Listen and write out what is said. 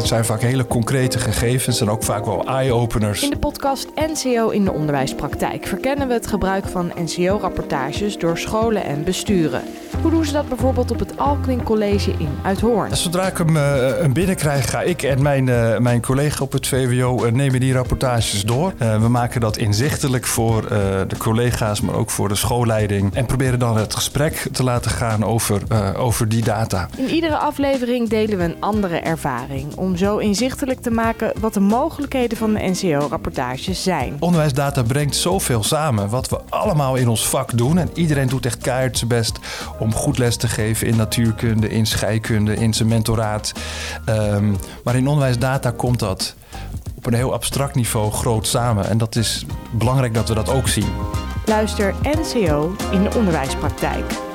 Het zijn vaak hele concrete gegevens en ook vaak wel eye-openers. In de podcast NCO in de onderwijspraktijk verkennen we het gebruik van NCO-rapportages door scholen en besturen. Hoe doen ze dat bijvoorbeeld op het Alkling College in Uithoorn? Zodra ik hem uh, binnenkrijg, ga ik en mijn, uh, mijn collega op het VWO uh, nemen die rapportages door. we maken dat inzichtelijk voor de collega's, maar ook voor de schoolleiding. En proberen dan het gesprek te laten gaan over, over die data. In iedere aflevering delen we een andere ervaring. Om zo inzichtelijk te maken wat de mogelijkheden van de NCO-rapportages zijn. Onderwijsdata brengt zoveel samen. Wat we allemaal in ons vak doen. En iedereen doet echt keihard zijn best om goed les te geven in natuurkunde, in scheikunde, in zijn mentoraat. Um, maar in onderwijsdata komt dat op een heel abstract niveau groot samen. En dat is belangrijk dat we dat ook zien. Luister NCO in de onderwijspraktijk.